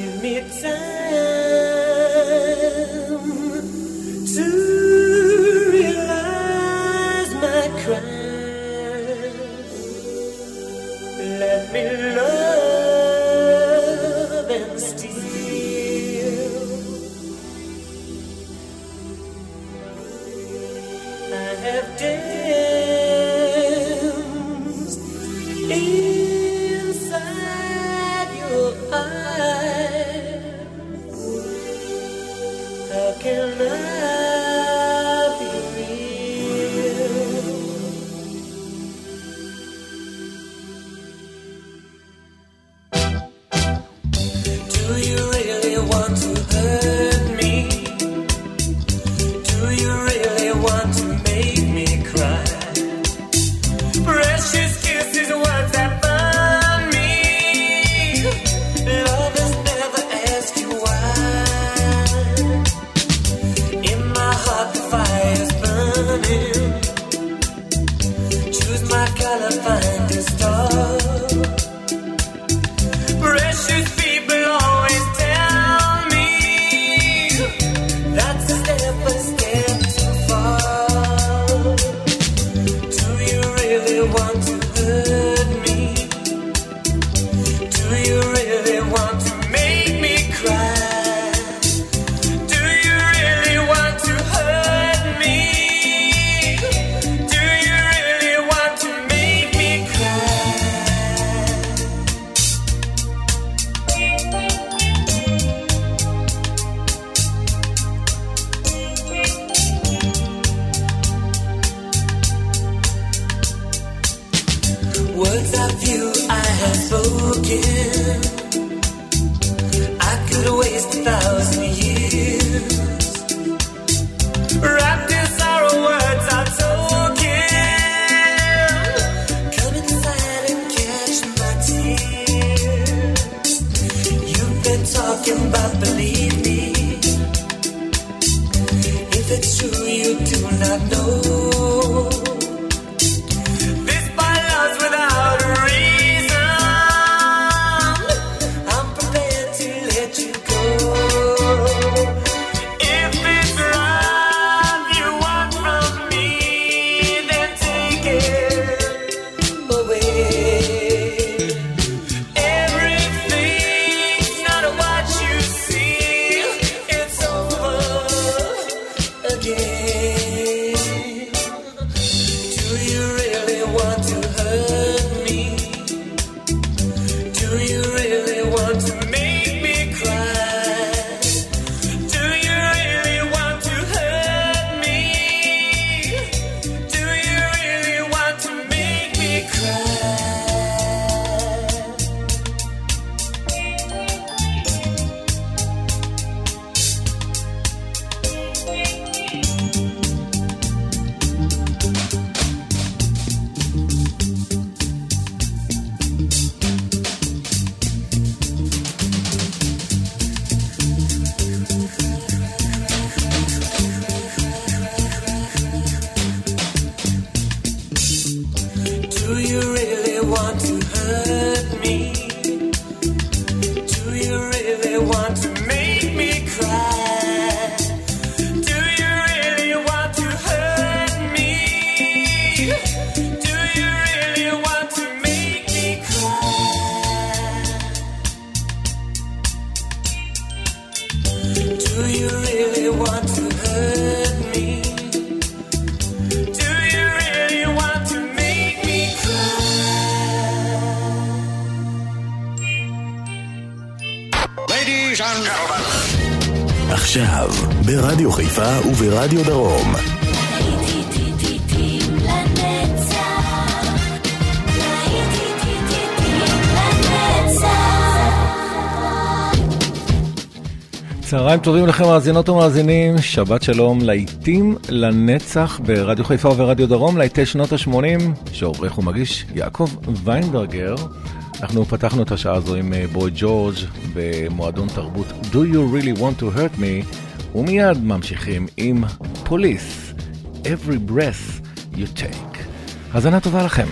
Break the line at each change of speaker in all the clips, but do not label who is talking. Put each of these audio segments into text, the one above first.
give me time. צהריים טובים לכם מאזינות ומאזינים, שבת שלום, להיטים לנצח ברדיו חיפה וברדיו דרום, להיטי שנות ה-80, שעורך ומגיש יעקב ויינברגר. אנחנו פתחנו את השעה הזו עם אה, בוי ג'ורג' במועדון תרבות Do You Really Want To Hurt Me ומיד ממשיכים עם פוליס, Every Breath You Take. האזנה טובה לכם.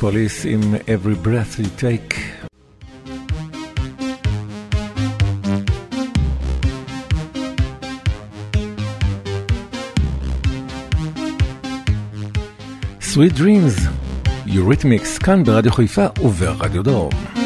פוליס עם Every Breath You Take. Sweet Dreams, Eurythmics, כאן ברדיו חיפה וברדיו דרום.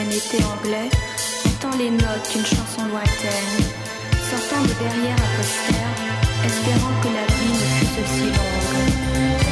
un été anglais, entend les notes d'une chanson lointaine, sortant de derrière un poster, espérant que la vie ne fût aussi longue.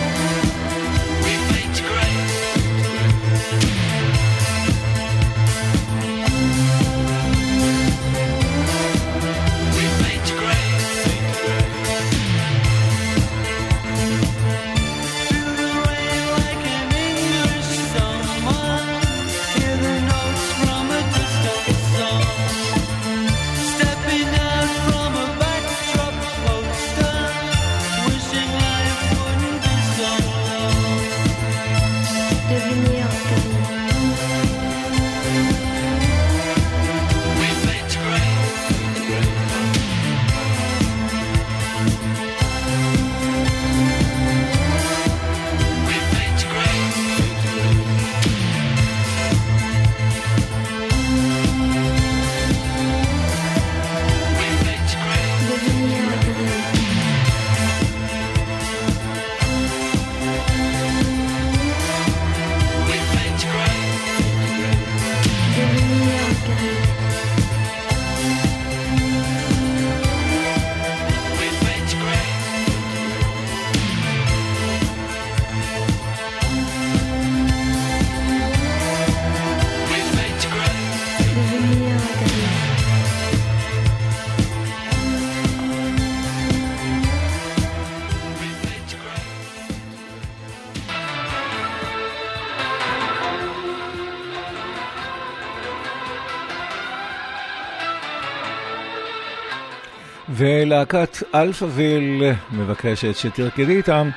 ולהקת אלפאביל מבקשת שתרקדי איתם.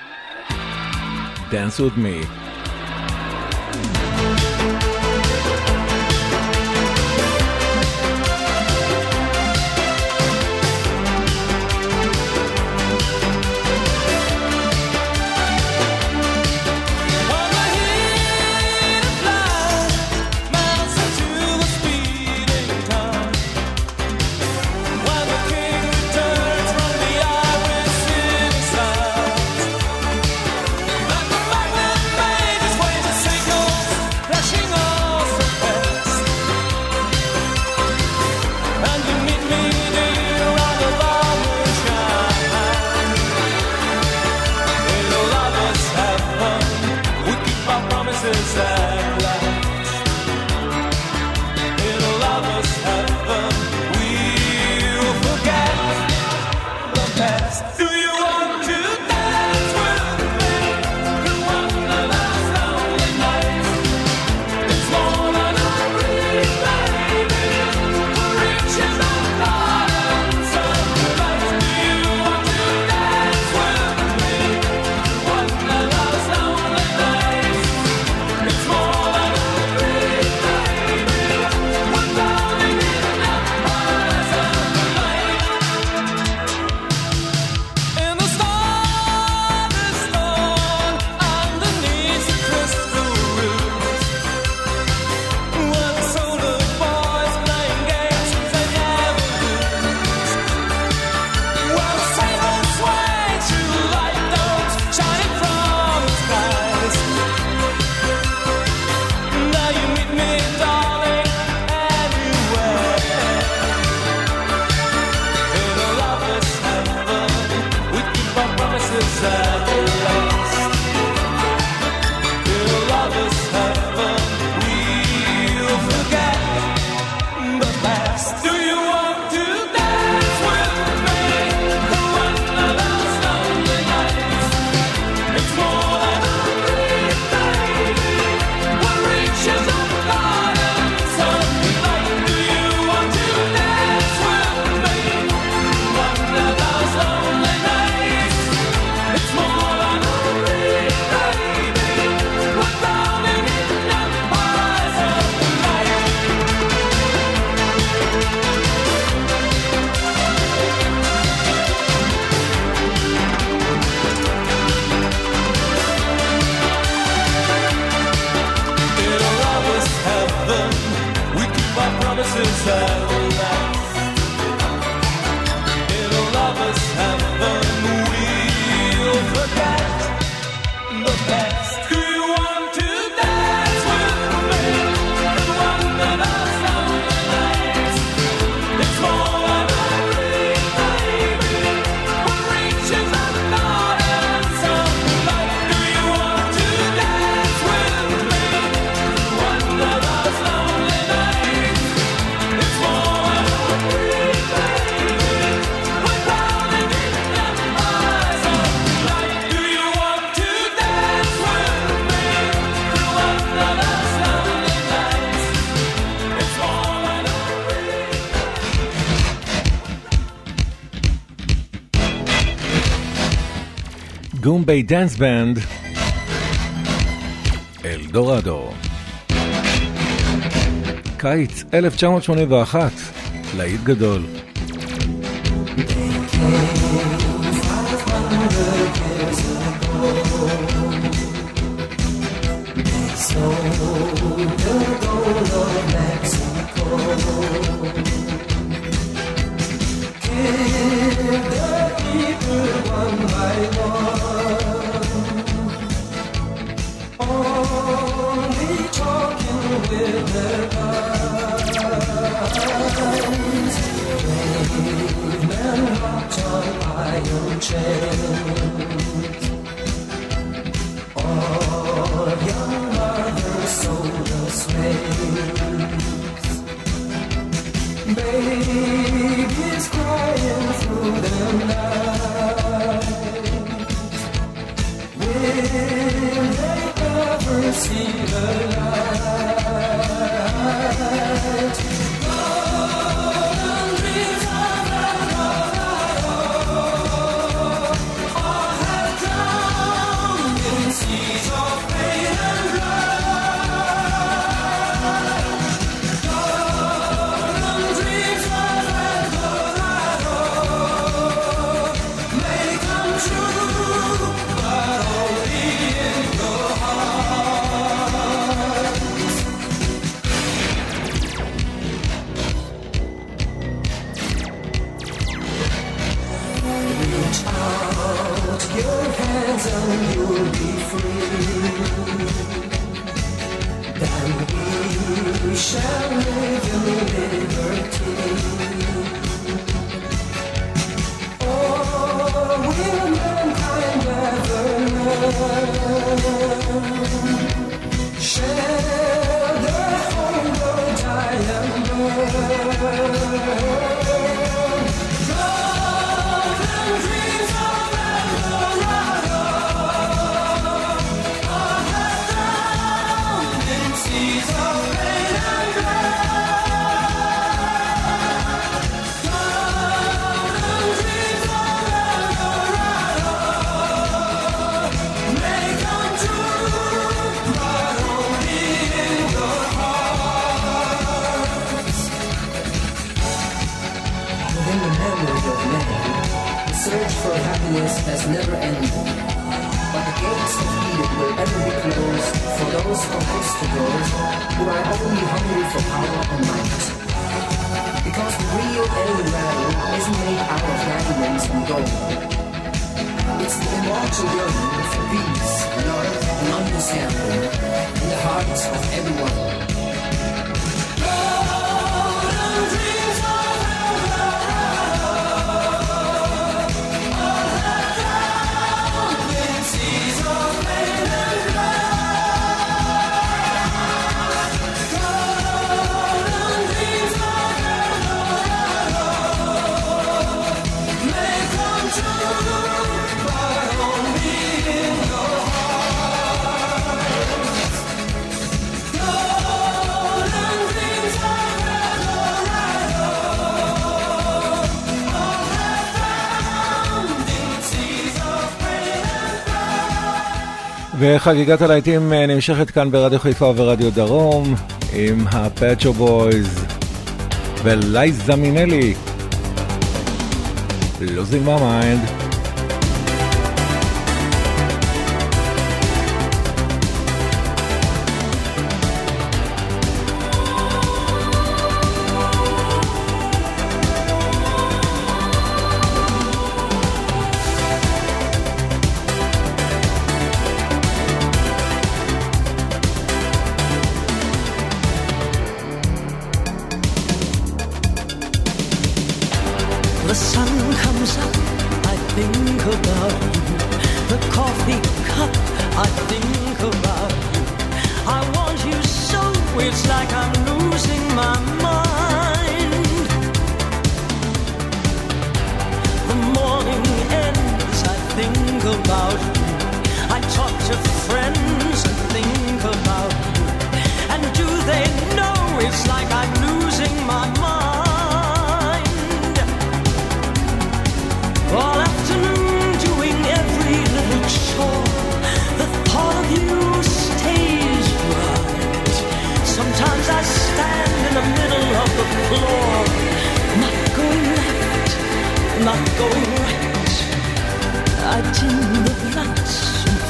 Dance with me. דומבי דאנס בנד, אל דורדו. קיץ 1981, להיט גדול.
vital role for peace, love, and understanding in the hearts of everyone.
וחגיגת הלהיטים אה, נמשכת כאן ברדיו חיפה וברדיו דרום עם הפט שופ בויז ולייזה מינלי. Losing My Mind.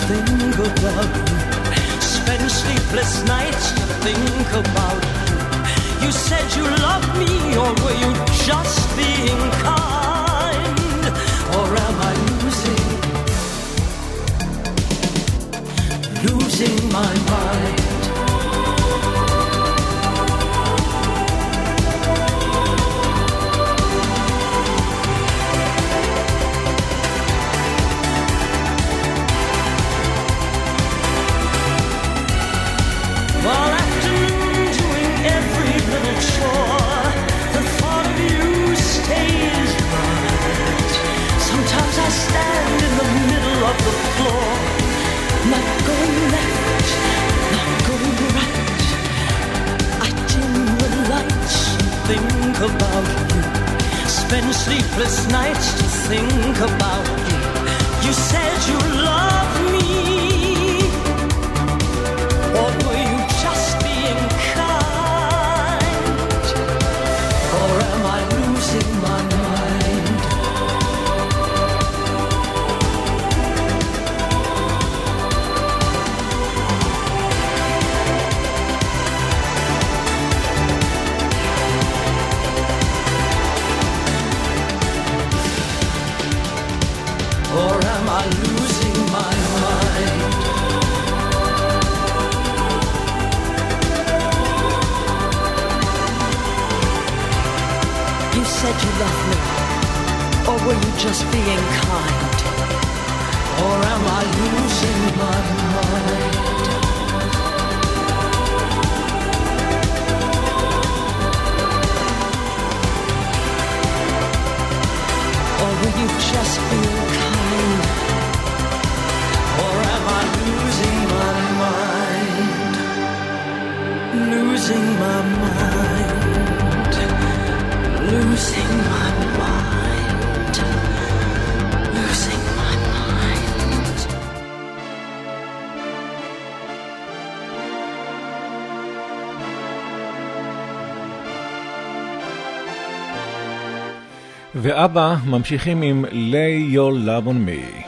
think about you. Spend sleepless nights to think about you. You said you loved me, or were you just being kind? Or am I losing, losing my mind? Not going left, not going right. I dim the lights think about you. Spend sleepless nights to think about you. You said you love.
אבא ממשיכים עם lay your love on me.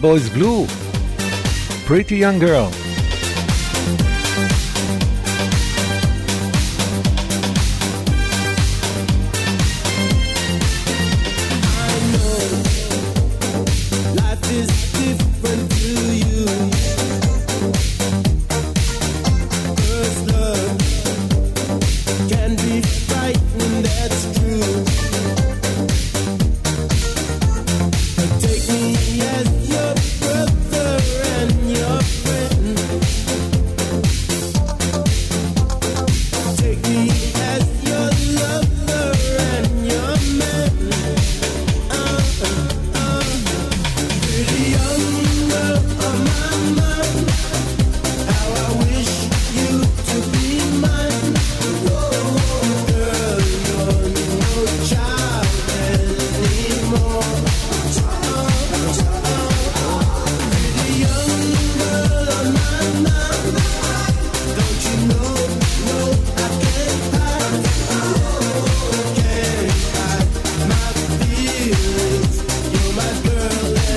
Boys blue, Pretty Young Girl.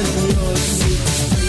There's a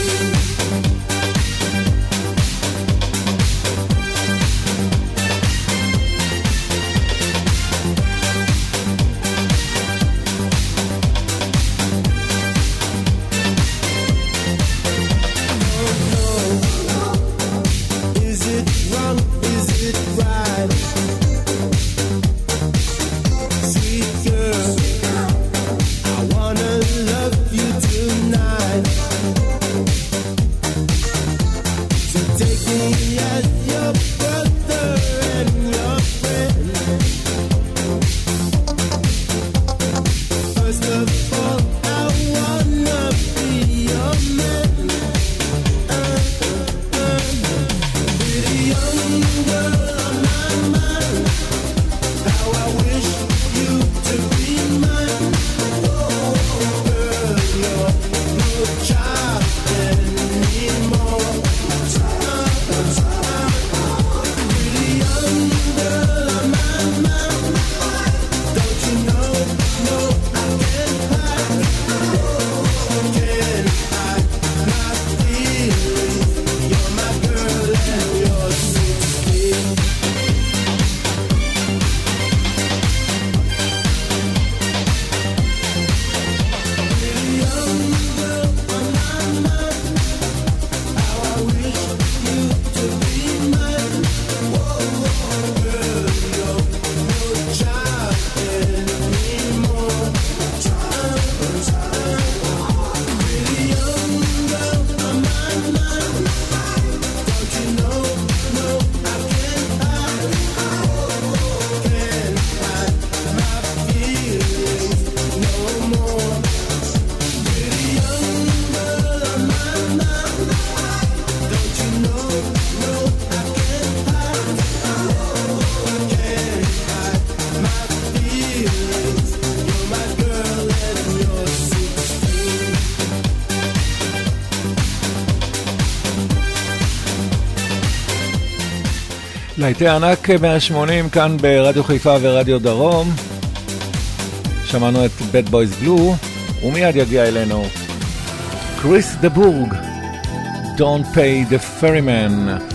להיטי ענק 180 כאן ברדיו חיפה ורדיו דרום. שמענו את בד בויז גלו, ומיד יגיע אלינו קריס דבורג, Don't Pay the Ferryman.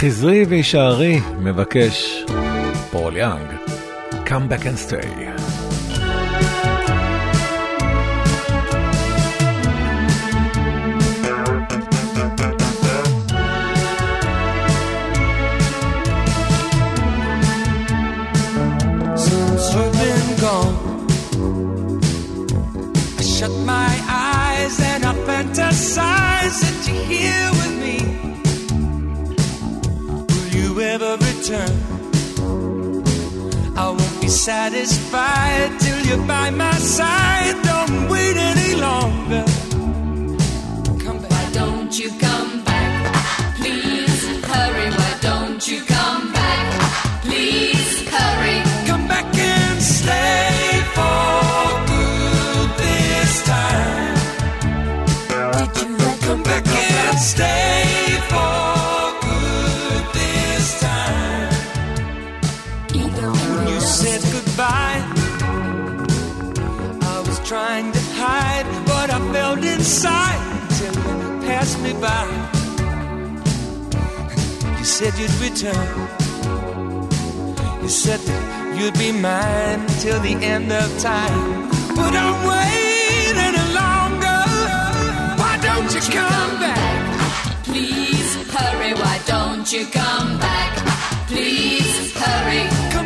חזרי והישארי, מבקש פול יאנג, Come Back and Stay.
Stay for good this time. When you said goodbye, I was trying to hide but I felt inside till you passed me by. You said you'd return. You said that you'd be mine till the end of time. But I'm waiting longer. Why don't you come back?
hurry, why don't you come back? Please hurry.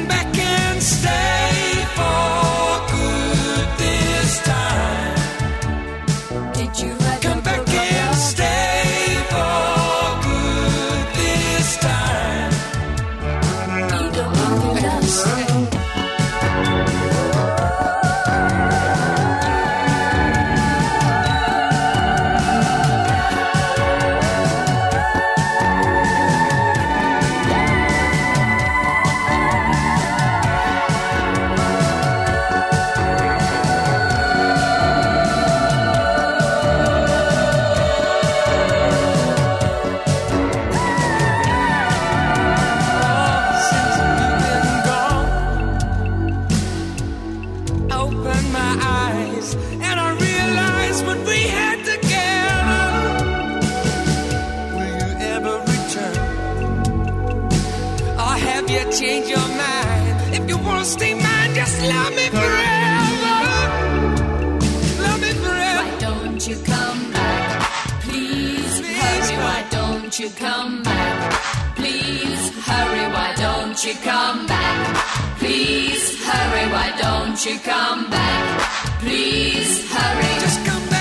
you
come back?
Please, Please hurry, why don't you come back? Please hurry, why don't you come back? Please hurry, why don't you come back? Please hurry.
Just come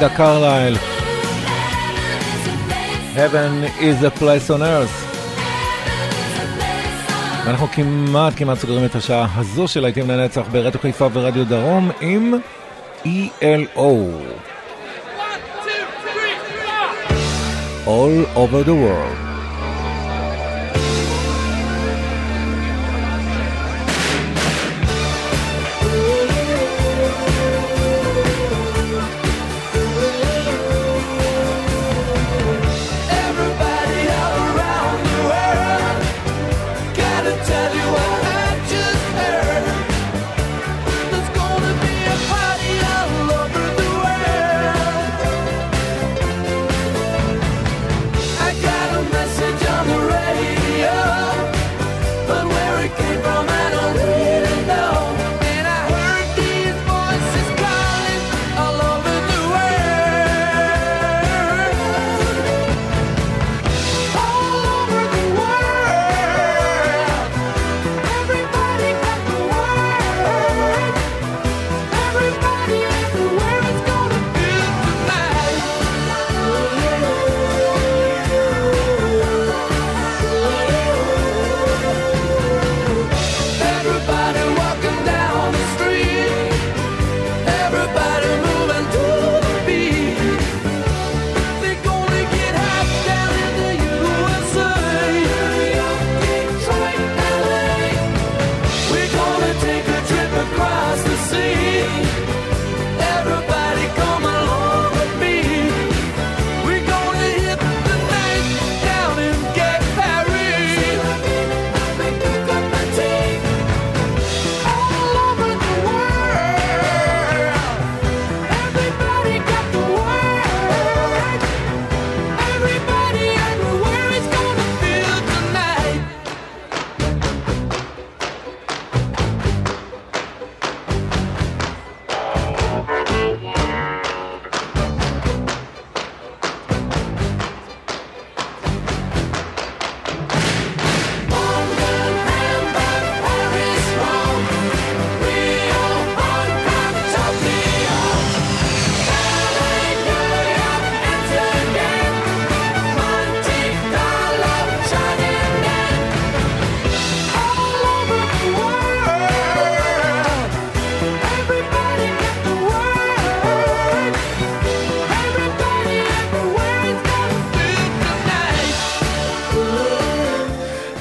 לינדה קרלייל. Heaven is a place on earth. ואנחנו כמעט כמעט סוגרים את השעה הזו של להיטים לנצח ברדיו חיפה ורדיו דרום עם ELO. All over the world.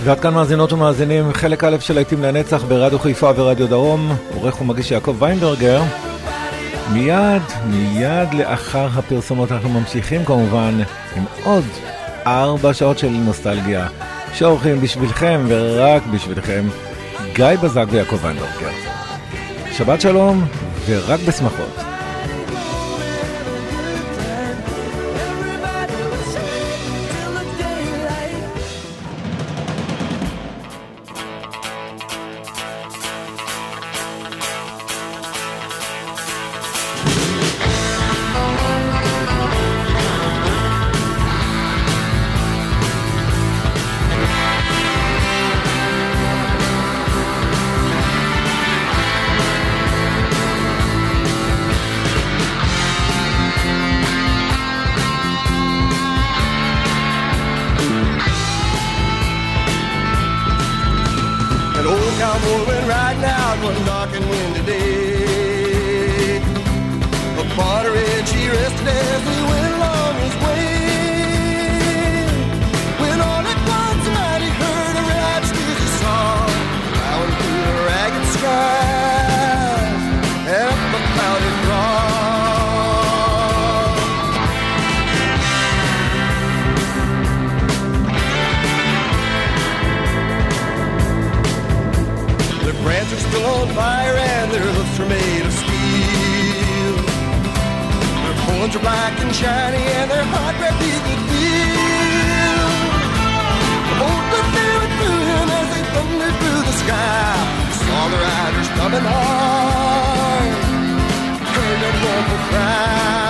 ועד כאן מאזינות ומאזינים, חלק א' של להיטים לנצח ברדיו חיפה ורדיו דרום, עורך ומגיש יעקב ויינברגר. מיד, מיד לאחר הפרסומות אנחנו ממשיכים כמובן עם עוד ארבע שעות של נוסטלגיה, שעורכים בשבילכם ורק בשבילכם גיא בזק ויעקב ויינברגר. שבת שלום ורק בשמחות.
but not black and shiny and their hot red beaten field. Oh, the fairy through him as they thundered through the sky. Saw the riders coming hard, heard that woeful cry.